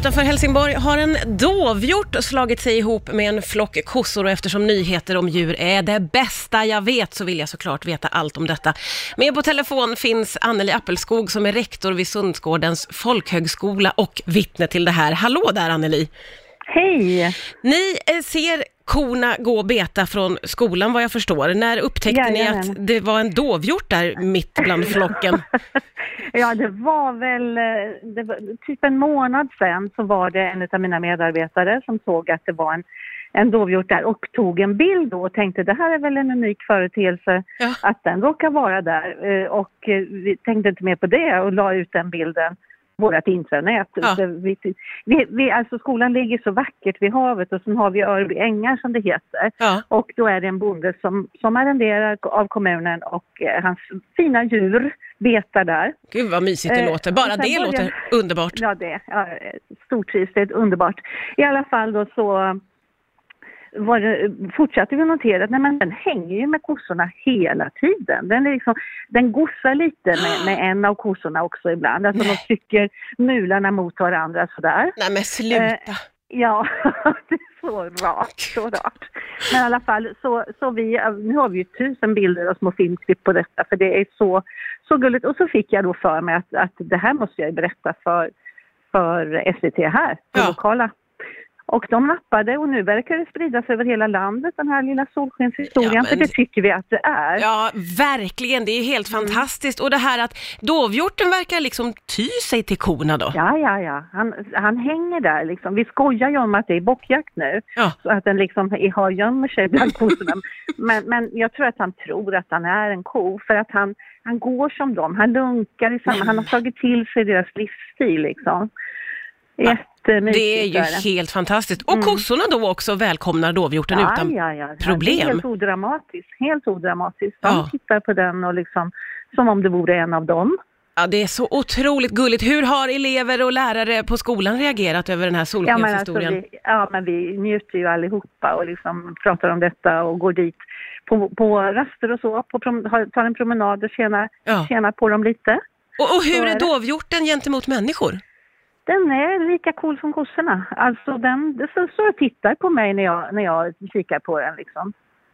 Utanför Helsingborg har en dovhjort slagit sig ihop med en flock kossor och eftersom nyheter om djur är det bästa jag vet så vill jag såklart veta allt om detta. Med på telefon finns Anneli Appelskog som är rektor vid Sundsgårdens folkhögskola och vittne till det här. Hallå där Anneli! Hej! Ni eh, ser korna gå och beta från skolan vad jag förstår. När upptäckte ni Jajamän. att det var en dovhjort där mitt bland flocken? Ja, det var väl eh, det var, typ en månad sedan så var det en av mina medarbetare som såg att det var en, en dovhjort där och tog en bild då och tänkte det här är väl en unik företeelse Ja. att den råkar vara där Eh, och eh, vi tänkte inte mer på det och la ut den bilden vårt intranät. Ja. Vi, vi, vi, alltså skolan ligger så vackert vid havet och sen har vi Örby ängar som det heter. Ja. Och då är det en bonde som, som arrenderar av kommunen och eh, hans fina djur betar där. Gud vad mysigt det Eh, låter. Bara det börjar- låter underbart. Ja, det ja, stortrivs, det är underbart. I alla fall då så var det, fortsatte vi notera att nej, men den hänger ju med kossorna hela tiden. Den, är liksom, den gossar lite med, med en av kossorna också ibland. Alltså de trycker mularna mot varandra sådär. Nej men sluta. Eh, Ja, det är så rart, så rart. Men i alla fall, så, så vi, nu har vi ju tusen bilder och små filmklipp på detta för det är så, så gulligt. Och så fick jag då för mig att, att det här måste jag berätta för, för SVT här, på Ja. lokala. Och de nappade och nu verkar det spridas över hela landet den här lilla solskenshistorien, Ja, men- för det tycker vi att det är. Ja, verkligen. Det är helt Mm. fantastiskt. Och det här att dovhjorten verkar liksom ty sig till korna då. Ja, ja, ja. Han, han hänger där liksom. Vi skojar ju om att det är bockjakt nu. Ja. Så att den liksom har gömmer sig bland kossorna. men, men jag tror att han tror att han är en ko för att han, han går som dem. Han lunkar i samma, han har tagit till sig deras livsstil liksom. Jättemysigt. Det är ju helt fantastiskt. Och kossorna då också välkomnar dovhjorten ja, utan... ja, ja. Ja, problem. Det är helt odramatiskt. Helt odramatiskt. De Ja. tittar på den och liksom som om det vore en av dem. Ja, det är så otroligt gulligt. Hur har elever och lärare på skolan reagerat över den här Ja alltså, solskenshistorien? vi, ja men vi njuter ju allihopa och liksom pratar om detta och går dit på, på raster och så, på tar en promenad och tjänar, Ja. tjänar på dem lite. Och, och hur är är dovhjorten gentemot människor? Den är lika cool som kossorna. Alltså den, så, så tittar på mig när jag, när jag kikar på den liksom.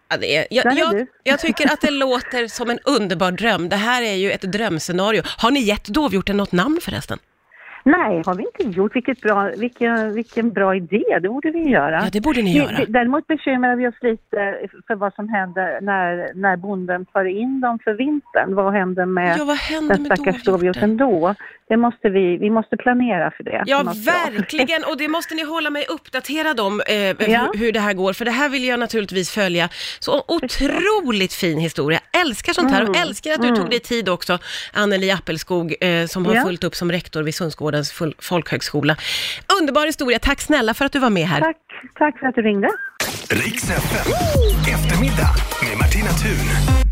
Ja, det är, jag, är jag, jag tycker att det låter som en underbar dröm. Det här är ju ett drömscenario. Har ni gett dovhjorten något namn förresten? Nej, har vi inte gjort. Vilket bra, vilken, vilken bra idé, det borde vi göra. Ja, det borde ni göra. Däremot bekymrar vi oss lite för vad som händer när, när bonden tar in dem för vintern. Vad händer med Ja, vad händer den stackars dovhjorten? då? Det måste vi, vi måste planera för det. Ja, verkligen. Och det måste ni hålla mig uppdaterad om, eh, Ja. hur, hur det här går. För det här vill jag naturligtvis följa. Så otroligt fin historia. Älskar sånt här och Mm. älskar att du tog dig tid också, Anneli Appelskog, eh, som har Ja. fullt upp som rektor vid Sundsgårdens full- folkhögskola. Underbar historia. Tack snälla för att du var med här. Tack, tack för att du ringde. Riks FM. Eftermiddag med Martina Thun.